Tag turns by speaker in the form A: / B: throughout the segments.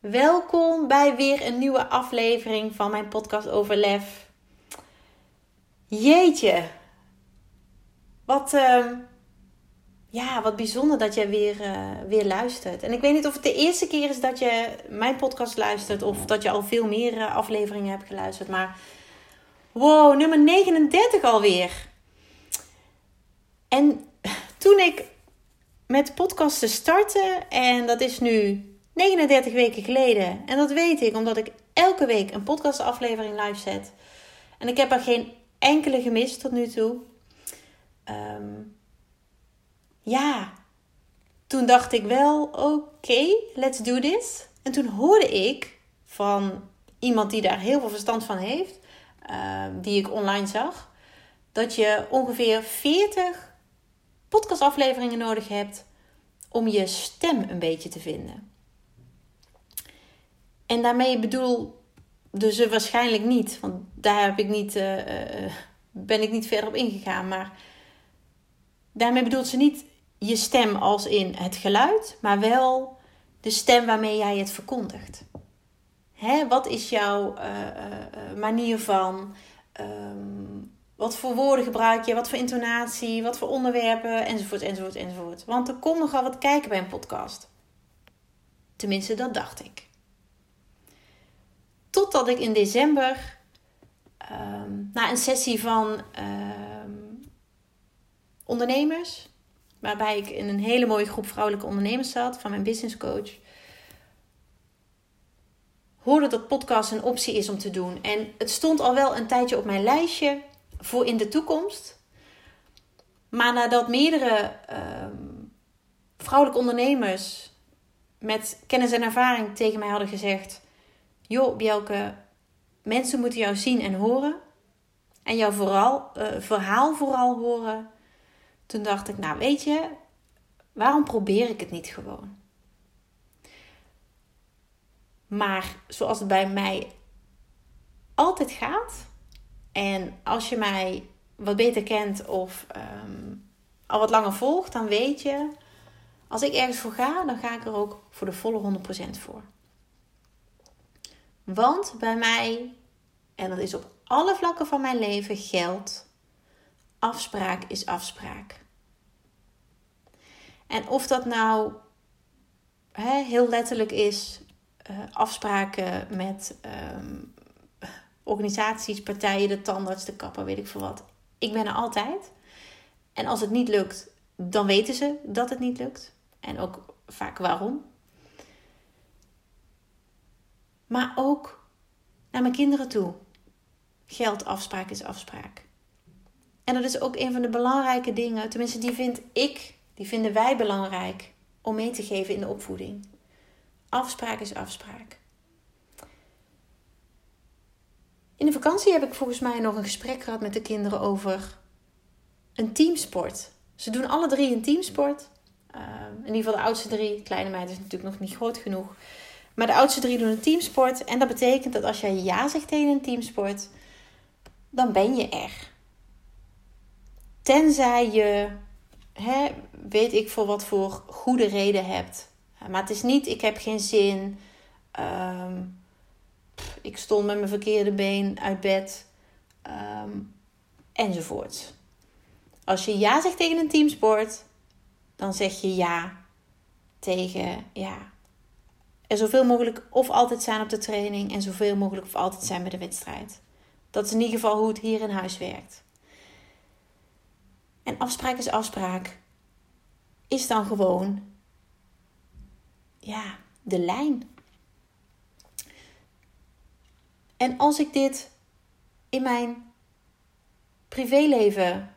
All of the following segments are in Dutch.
A: Welkom bij weer een nieuwe aflevering van mijn podcast over lef. Jeetje, wat, uh, ja, wat bijzonder dat jij weer, uh, weer luistert. En ik weet niet of het de eerste keer is dat je mijn podcast luistert of dat je al veel meer uh, afleveringen hebt geluisterd. Maar wow, nummer 39 alweer. En toen ik met podcasten startte, en dat is nu 39 weken geleden. En dat weet ik omdat ik elke week een podcastaflevering live zet. En ik heb er geen enkele gemist tot nu toe. Um, ja, toen dacht ik wel, oké, let's do this. En toen hoorde ik van iemand die daar heel veel verstand van heeft, uh, die ik online zag, dat je ongeveer 40 podcastafleveringen nodig hebt om je stem een beetje te vinden. En daarmee bedoel dus ze waarschijnlijk niet, want daar heb ik niet, uh, uh, ben ik niet verder op ingegaan. Maar daarmee bedoelt ze niet je stem als in het geluid, maar wel de stem waarmee jij het verkondigt. Hè, wat is jouw uh, manier van? Um, wat voor woorden gebruik je? Wat voor intonatie? Wat voor onderwerpen? Enzovoort, enzovoort, enzovoort. Want er komt nogal wat kijken bij een podcast. Tenminste, dat dacht ik. Totdat ik in december um, na een sessie van um, ondernemers, waarbij ik in een hele mooie groep vrouwelijke ondernemers zat van mijn business coach, hoorde dat podcast een optie is om te doen. En het stond al wel een tijdje op mijn lijstje voor in de toekomst. Maar nadat meerdere um, vrouwelijke ondernemers met kennis en ervaring tegen mij hadden gezegd: joh Bjelke, mensen moeten jou zien en horen. En jouw vooral, uh, verhaal vooral horen. Toen dacht ik, nou weet je, waarom probeer ik het niet gewoon? Maar zoals het bij mij altijd gaat. En als je mij wat beter kent of um, al wat langer volgt, dan weet je, als ik ergens voor ga, dan ga ik er ook voor de volle 100% voor. Want bij mij, en dat is op alle vlakken van mijn leven, geldt: afspraak is afspraak. En of dat nou heel letterlijk is, uh, afspraken met um, organisaties, partijen, de tandarts, de kapper, weet ik veel wat. Ik ben er altijd. En als het niet lukt, dan weten ze dat het niet lukt. En ook vaak waarom. Maar ook naar mijn kinderen toe. Geld, afspraak is afspraak. En dat is ook een van de belangrijke dingen, tenminste die vind ik, die vinden wij belangrijk om mee te geven in de opvoeding. Afspraak is afspraak. In de vakantie heb ik volgens mij nog een gesprek gehad met de kinderen over een teamsport. Ze doen alle drie een teamsport. Uh, in ieder geval de oudste drie. Kleine meid is natuurlijk nog niet groot genoeg. Maar de oudste drie doen een teamsport. En dat betekent dat als jij ja zegt tegen een teamsport, dan ben je er. Tenzij je, hè, weet ik voor wat voor goede reden hebt. Maar het is niet, ik heb geen zin. Um, ik stond met mijn verkeerde been uit bed. Um, enzovoort. Als je ja zegt tegen een teamsport, dan zeg je ja tegen ja, er zoveel mogelijk of altijd zijn op de training en zoveel mogelijk of altijd zijn bij de wedstrijd. Dat is in ieder geval hoe het hier in huis werkt. En afspraak is afspraak. Is dan gewoon, ja, de lijn. En als ik dit in mijn privéleven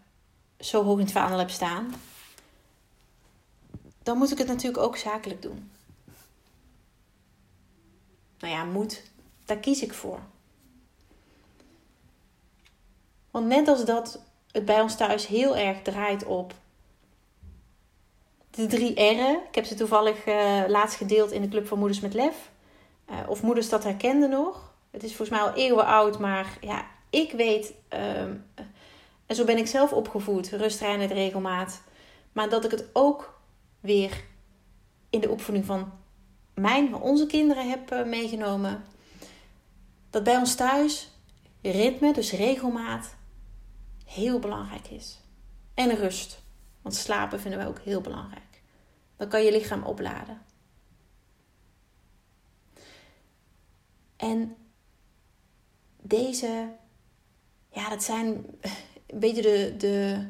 A: zo hoog in het vaandel heb staan, dan moet ik het natuurlijk ook zakelijk doen nou ja, moet, daar kies ik voor. Want net als dat het bij ons thuis heel erg draait op de drie R'en. Ik heb ze toevallig uh, laatst gedeeld in de Club van Moeders met Lef. Uh, of moeders dat herkenden nog. Het is volgens mij al eeuwen oud, maar ja, ik weet, um, en zo ben ik zelf opgevoed, rust, reinheid, regelmaat. Maar dat ik het ook weer in de opvoeding van mijn, onze kinderen heb uh, meegenomen. Dat bij ons thuis ritme, dus regelmaat, heel belangrijk is. En rust. Want slapen vinden we ook heel belangrijk. Dan kan je lichaam opladen. En deze, ja, dat zijn een beetje de, de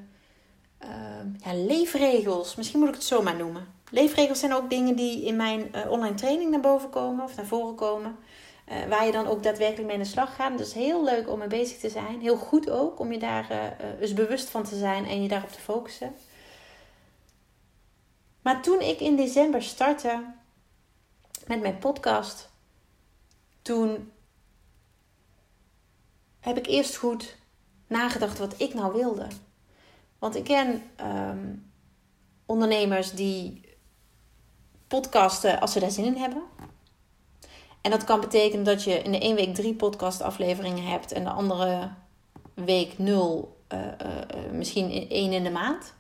A: uh, ja, leefregels. Misschien moet ik het zo maar noemen. Leefregels zijn ook dingen die in mijn uh, online training naar boven komen of naar voren komen. Uh, waar je dan ook daadwerkelijk mee aan de slag gaat. Dus heel leuk om mee bezig te zijn. Heel goed ook om je daar uh, eens bewust van te zijn en je daarop te focussen. Maar toen ik in december startte met mijn podcast, toen heb ik eerst goed nagedacht wat ik nou wilde. Want ik ken um, ondernemers die podcasten als ze daar zin in hebben. En dat kan betekenen dat je in de ene week drie podcastafleveringen hebt en de andere week nul, uh, uh, misschien één in de maand.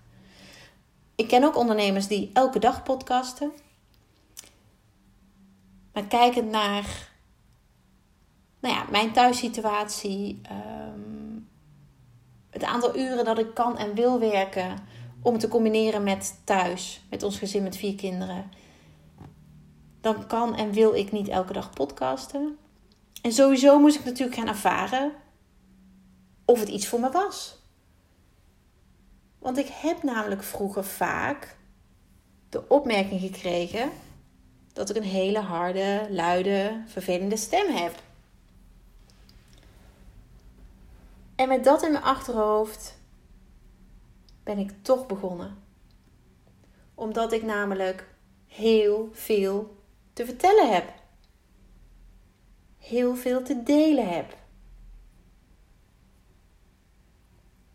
A: Ik ken ook ondernemers die elke dag podcasten. Maar kijkend naar nou ja, mijn thuissituatie, um, het aantal uren dat ik kan en wil werken om te combineren met thuis, met ons gezin met vier kinderen, dan kan en wil ik niet elke dag podcasten. En sowieso moest ik natuurlijk gaan ervaren of het iets voor me was. Want ik heb namelijk vroeger vaak de opmerking gekregen dat ik een hele harde, luide, vervelende stem heb. En met dat in mijn achterhoofd ben ik toch begonnen. Omdat ik namelijk heel veel te vertellen heb. Heel veel te delen heb.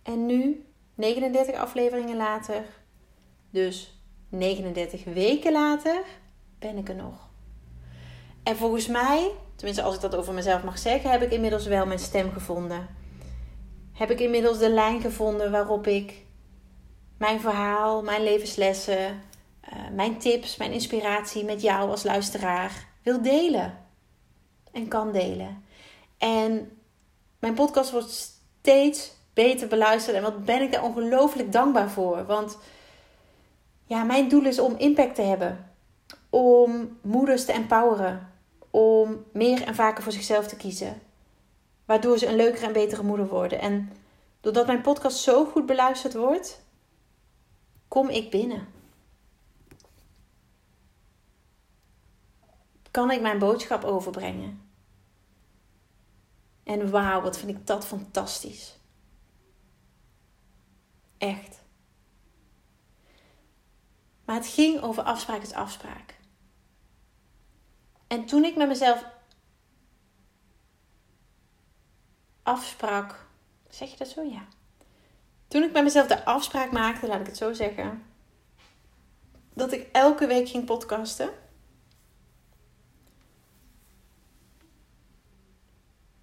A: En nu, 39 afleveringen later, dus 39 weken later, ben ik er nog. En volgens mij, tenminste als ik dat over mezelf mag zeggen, heb ik inmiddels wel mijn stem gevonden. Heb ik inmiddels de lijn gevonden waarop ik mijn verhaal, mijn levenslessen, uh, mijn tips, mijn inspiratie met jou als luisteraar wil delen. En kan delen. En mijn podcast wordt steeds beter beluisterd. En wat ben ik daar ongelooflijk dankbaar voor. Want ja, mijn doel is om impact te hebben. Om moeders te empoweren. Om meer en vaker voor zichzelf te kiezen. Waardoor ze een leukere en betere moeder worden. En doordat mijn podcast zo goed beluisterd wordt, kom ik binnen. Kan ik mijn boodschap overbrengen. En wauw, wat vind ik dat fantastisch. Echt. Maar het ging over afspraak is afspraak. En toen ik met mezelf afsprak, zeg je dat zo? Ja. Toen ik met mezelf de afspraak maakte, laat ik het zo zeggen, dat ik elke week ging podcasten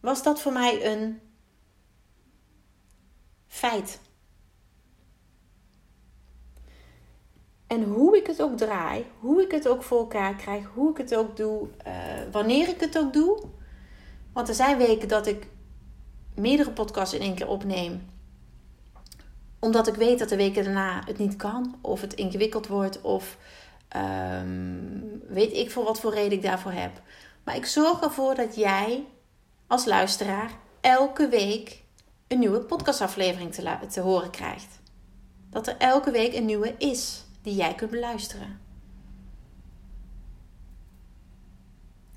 A: was dat voor mij een feit. En hoe ik het ook draai, hoe ik het ook voor elkaar krijg, hoe ik het ook doe, uh, wanneer ik het ook doe. Want er zijn weken dat ik meerdere podcasts in één keer opneem. Omdat ik weet dat de weken daarna het niet kan, of het ingewikkeld wordt, of um, weet ik voor wat voor reden ik daarvoor heb. Maar ik zorg ervoor dat jij als luisteraar elke week een nieuwe podcastaflevering te, te horen krijgt. Dat er elke week een nieuwe is die jij kunt beluisteren.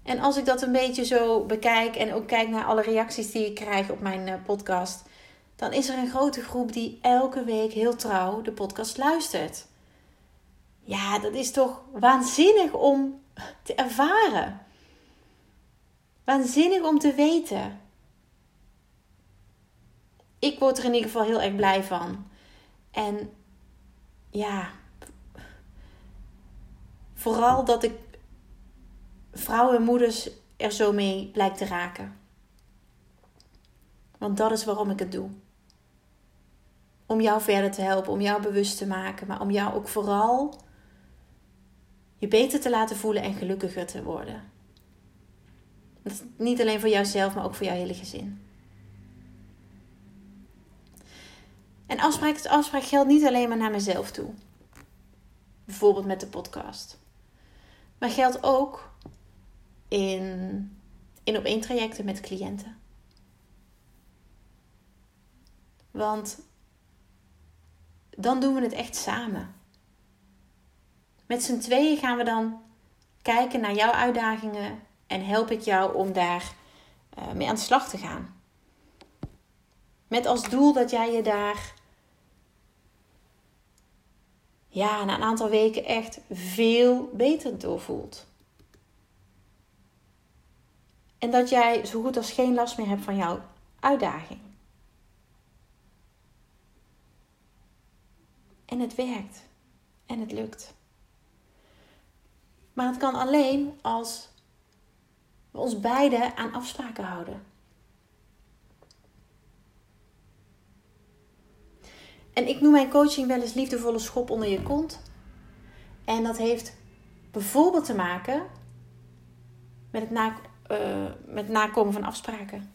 A: En als ik dat een beetje zo bekijk en ook kijk naar alle reacties die ik krijg op mijn eh, podcast, dan is er een grote groep die elke week heel trouw de podcast luistert. Ja, dat is toch waanzinnig om te ervaren. Waanzinnig om te weten. ik word er in ieder geval heel erg blij van. En ja, vooral dat ik vrouwen en moeders er zo mee lijkt te raken. Want dat is waarom ik het doe. Om jou verder te helpen, om jou bewust te maken, maar om jou ook vooral je beter te laten voelen en gelukkiger te worden. Niet alleen voor jouzelf, maar ook voor jouw hele gezin. En afspraak afspraak geldt niet alleen maar naar mezelf toe. Bijvoorbeeld met de podcast. Maar geldt ook in, in op één trajecten met cliënten. Want dan doen we het echt samen. Met z'n tweeën gaan we dan kijken naar jouw uitdagingen en help ik jou om daar uh, mee aan de slag te gaan. Met als doel dat jij je daar ja, na een aantal weken echt veel beter door voelt. En dat jij zo goed als geen last meer hebt van jouw uitdaging. En het werkt. En het lukt. Maar het kan alleen als we ons beiden aan afspraken houden. En ik noem mijn coaching wel eens liefdevolle schop onder je kont. En dat heeft bijvoorbeeld te maken met het, na, uh, met nakomen van afspraken.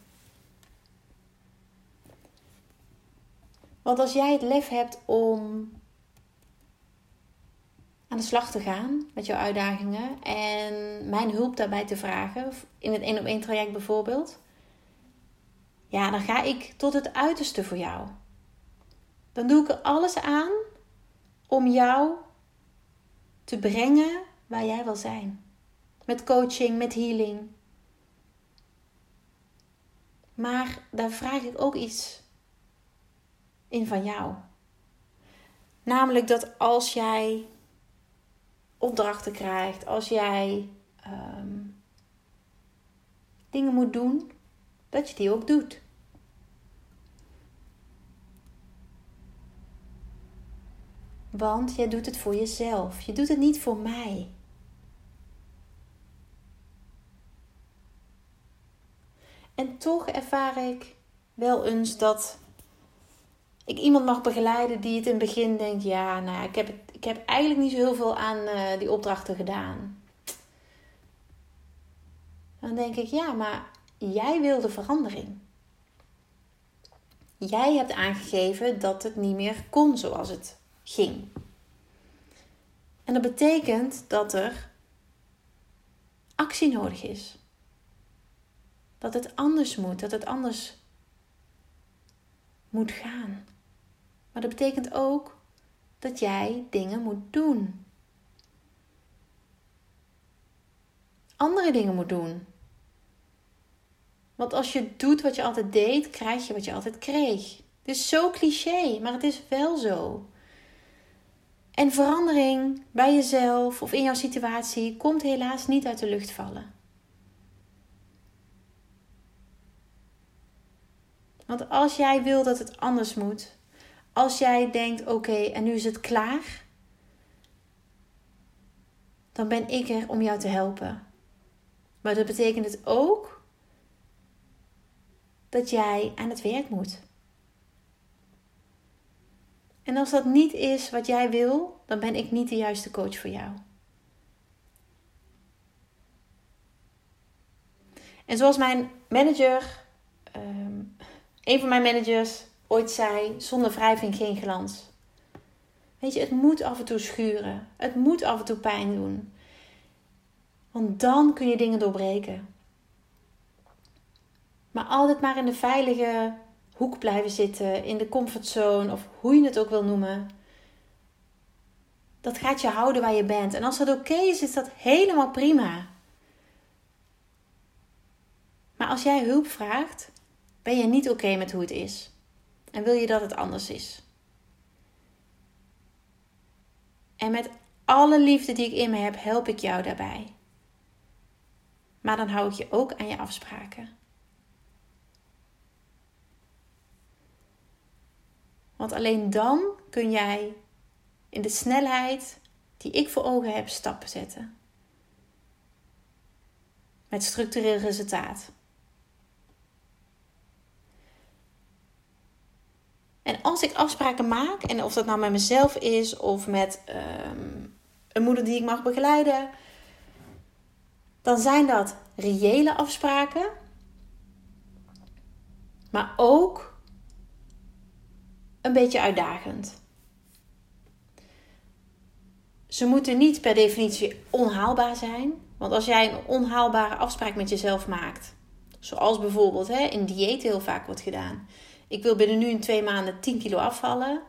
A: Want als jij het lef hebt om aan de slag te gaan met jouw uitdagingen en mijn hulp daarbij te vragen, in het één op één traject bijvoorbeeld, ja, dan ga ik tot het uiterste voor jou. Dan doe ik er alles aan om jou te brengen waar jij wil zijn. Met coaching, met healing. Maar daar vraag ik ook iets in van jou. Namelijk dat als jij opdrachten krijgt, als jij ehm, dingen moet doen, dat je die ook doet. Want jij doet het voor jezelf. Je doet het niet voor mij. En toch ervaar ik wel eens dat ik iemand mag begeleiden die het in het begin denkt: ja, nou, ik heb, ik heb eigenlijk niet zo heel veel aan uh, die opdrachten gedaan. Dan denk ik: ja, maar jij wilde verandering. Jij hebt aangegeven dat het niet meer kon zoals het ging. En dat betekent dat er actie nodig is. Dat het anders moet, dat het anders moet gaan. Maar dat betekent ook dat jij dingen moet doen. Andere dingen moet doen. Want als je doet wat je altijd deed, krijg je wat je altijd kreeg. Het is zo cliché, maar het is wel zo. En verandering bij jezelf of in jouw situatie komt helaas niet uit de lucht vallen. Want als jij wil dat het anders moet, als jij denkt: oké, en nu is het klaar, dan ben ik er om jou te helpen. Maar dat betekent het ook dat jij aan het werk moet. En als dat niet is wat jij wil, dan ben ik niet de juiste coach voor jou. En zoals mijn manager, um, een van mijn managers ooit zei: zonder wrijving geen glans. Weet je, het moet af en toe schuren. Het moet af en toe pijn doen. Want dan kun je dingen doorbreken. Maar altijd maar in de veilige hoek blijven zitten, in de comfortzone of hoe je het ook wil noemen. Dat gaat je houden waar je bent. En als dat oké is, is dat helemaal prima. Maar als jij hulp vraagt, ben je niet oké met hoe het is. En wil je dat het anders is. En met alle liefde die ik in me heb, help ik jou daarbij. Maar dan hou ik je ook aan je afspraken. Want alleen dan kun jij in de snelheid die ik voor ogen heb stappen zetten. Met structureel resultaat. En als ik afspraken maak, en of dat nou met mezelf is of met ehm, een moeder die ik mag begeleiden, dan zijn dat reële afspraken, maar ook een beetje uitdagend. Ze moeten niet per definitie onhaalbaar zijn. Want als jij een onhaalbare afspraak met jezelf maakt, zoals bijvoorbeeld hè, in dieet heel vaak wordt gedaan. Ik wil binnen nu in twee maanden 10 kilo afvallen.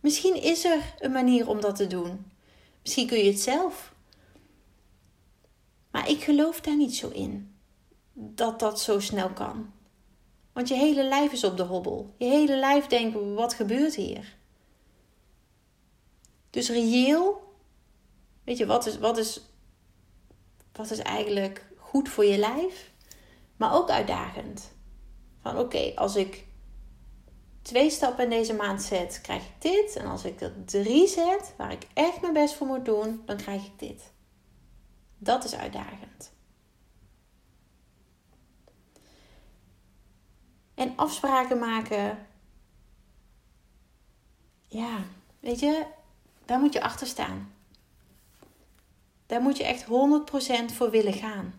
A: Misschien is er een manier om dat te doen. Misschien kun je het zelf. Maar ik geloof daar niet zo in dat dat zo snel kan. Want je hele lijf is op de hobbel. Je hele lijf denkt: wat gebeurt hier? Dus reëel, weet je, wat is, wat is, wat is eigenlijk goed voor je lijf, maar ook uitdagend. Van oké, als ik twee stappen in deze maand zet, krijg ik dit. En als ik er drie zet, waar ik echt mijn best voor moet doen, dan krijg ik dit. Dat is uitdagend. En afspraken maken. Ja, weet je, daar moet je achter staan. Daar moet je echt 100% voor willen gaan.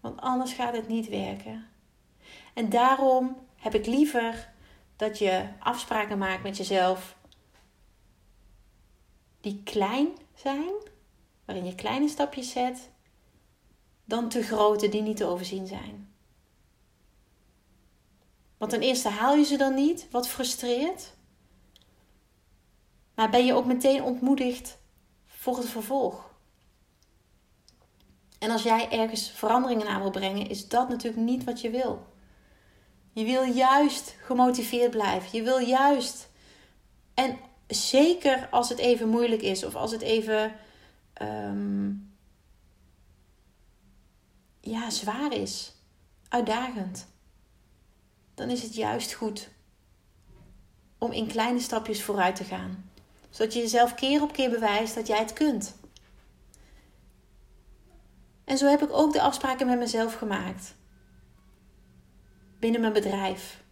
A: Want anders gaat het niet werken. En daarom heb ik liever dat je afspraken maakt met jezelf die klein zijn, waarin je kleine stapjes zet, dan te grote die niet te overzien zijn. Want ten eerste haal je ze dan niet, wat frustreert. Maar ben je ook meteen ontmoedigd voor het vervolg. En als jij ergens veranderingen aan wil brengen, is dat natuurlijk niet wat je wil. Je wil juist gemotiveerd blijven. Je wil juist. En zeker als het even moeilijk is of als het even ehm, ja, zwaar is, uitdagend, dan is het juist goed om in kleine stapjes vooruit te gaan. Zodat je jezelf keer op keer bewijst dat jij het kunt. En zo heb ik ook de afspraken met mezelf gemaakt binnen mijn bedrijf.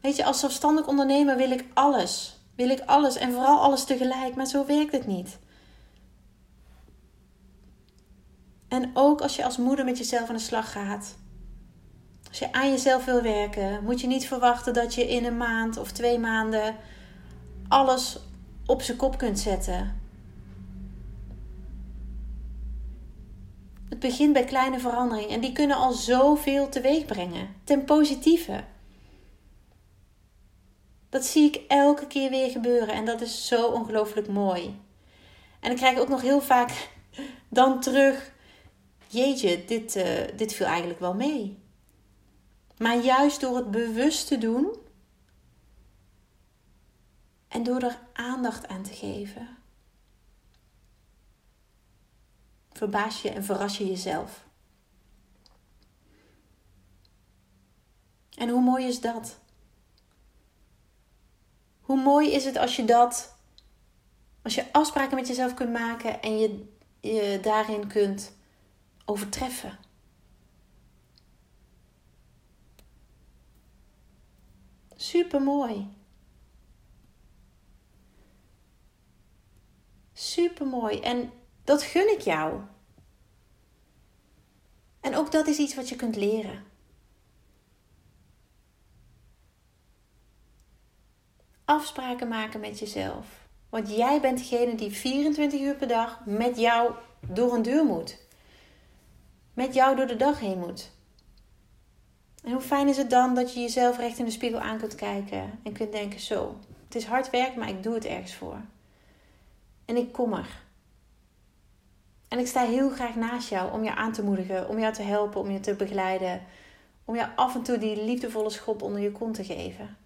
A: Weet je, als zelfstandig ondernemer wil ik alles. Wil ik alles en vooral alles tegelijk, maar zo werkt het niet. En ook als je als moeder met jezelf aan de slag gaat. Als je aan jezelf wil werken, moet je niet verwachten dat je in een maand of twee maanden alles op zijn kop kunt zetten. Het begint bij kleine veranderingen en die kunnen al zoveel teweeg brengen. Ten positieve. Dat zie ik elke keer weer gebeuren en dat is zo ongelooflijk mooi. En ik krijg ook nog heel vaak dan terug: Jeetje, dit, uh, dit viel eigenlijk wel mee. Maar juist door het bewust te doen en door er aandacht aan te geven, verbaas je en verras je jezelf. En hoe mooi is dat? Hoe mooi is het als je dat, als je afspraken met jezelf kunt maken en je je daarin kunt overtreffen. Super mooi. Super mooi. En dat gun ik jou. En ook dat is iets wat je kunt leren. Afspraken maken met jezelf. Want jij bent degene die 24 uur per dag met jou door een deur moet. Met jou door de dag heen moet. En hoe fijn is het dan dat je jezelf recht in de spiegel aan kunt kijken en kunt denken: zo, het is hard werk, maar ik doe het ergens voor. En ik kom er. En ik sta heel graag naast jou om je aan te moedigen, om jou te helpen, om je te begeleiden. Om jou af en toe die liefdevolle schop onder je kont te geven.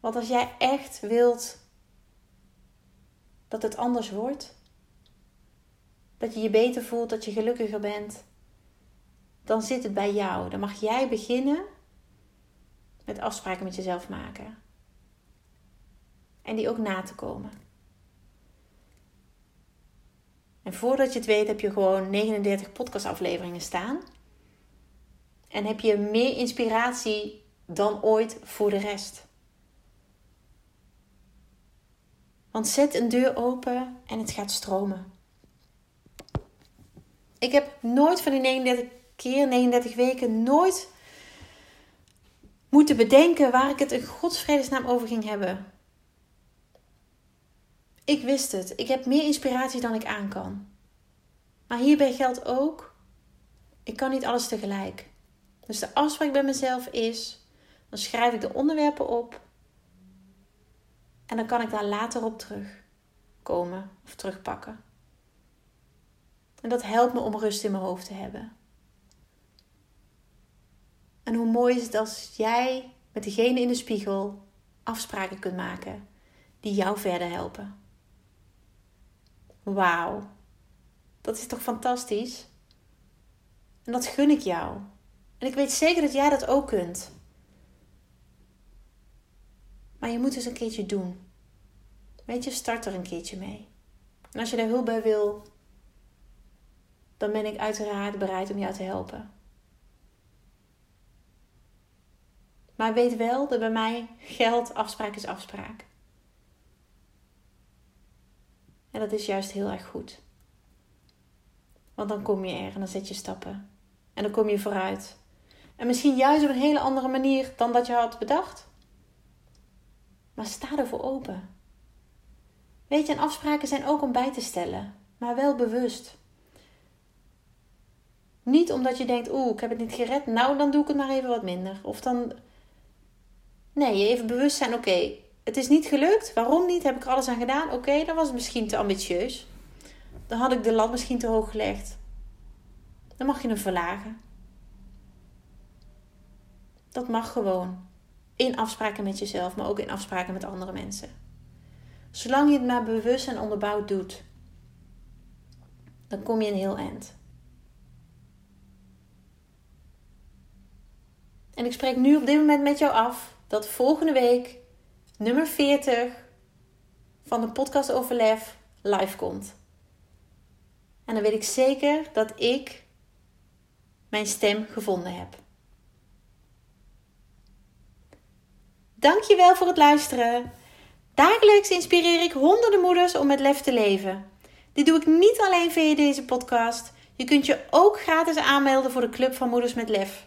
A: Want als jij echt wilt dat het anders wordt, dat je je beter voelt, dat je gelukkiger bent, dan zit het bij jou. Dan mag jij beginnen met afspraken met jezelf maken. En die ook na te komen. En voordat je het weet heb je gewoon 39 podcastafleveringen staan. En heb je meer inspiratie dan ooit voor de rest. Want zet een deur open en het gaat stromen. Ik heb nooit van die 39 keer, 39 weken, nooit moeten bedenken waar ik het in godsvredesnaam over ging hebben. Ik wist het. Ik heb meer inspiratie dan ik aan kan. Maar hierbij geldt ook, ik kan niet alles tegelijk. Dus de afspraak bij mezelf is, dan schrijf ik de onderwerpen op en dan kan ik daar later op terugkomen of terugpakken. En dat helpt me om rust in mijn hoofd te hebben. En hoe mooi is het als jij met degene in de spiegel afspraken kunt maken die jou verder helpen. Wauw, dat is toch fantastisch? En dat gun ik jou. En ik weet zeker dat jij dat ook kunt. Maar je moet dus een keertje doen. Weet je, start er een keertje mee. En als je daar hulp bij wil, dan ben ik uiteraard bereid om jou te helpen. Maar weet wel dat bij mij geld afspraak is afspraak. En dat is juist heel erg goed. Want dan kom je er en dan zet je stappen. En dan kom je vooruit. En misschien juist op een hele andere manier dan dat je had bedacht. Maar sta ervoor open. Weet je, en afspraken zijn ook om bij te stellen, maar wel bewust. Niet omdat je denkt, oeh, ik heb het niet gered, nou dan doe ik het maar even wat minder. Of dan. Nee, je even bewust zijn, oké, het is niet gelukt. Waarom niet? Heb ik er alles aan gedaan? Oké, dan was het misschien te ambitieus. Dan had ik de lat misschien te hoog gelegd. Dan mag je hem verlagen. Dat mag gewoon. In afspraken met jezelf, maar ook in afspraken met andere mensen. Zolang je het maar bewust en onderbouwd doet, dan kom je een heel eind. En ik spreek nu op dit moment met jou af dat volgende week nummer 40 van de podcast Overlef live komt. En dan weet ik zeker dat ik mijn stem gevonden heb. Dankjewel voor het luisteren. Dagelijks inspireer ik honderden moeders om met lef te leven. Dit doe ik niet alleen via deze podcast. Je kunt je ook gratis aanmelden voor de Club van Moeders met Lef.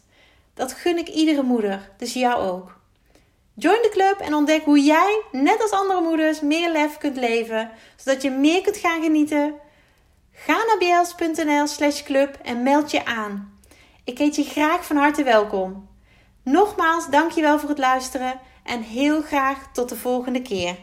A: Dat gun ik iedere moeder, dus jou ook. Join de club en ontdek hoe jij, net als andere moeders, meer lef kunt leven, zodat je meer kunt gaan genieten. Ga naar bls.nl/slash club en meld je aan. Ik heet je graag van harte welkom. Nogmaals, dankjewel voor het luisteren en heel graag tot de volgende keer.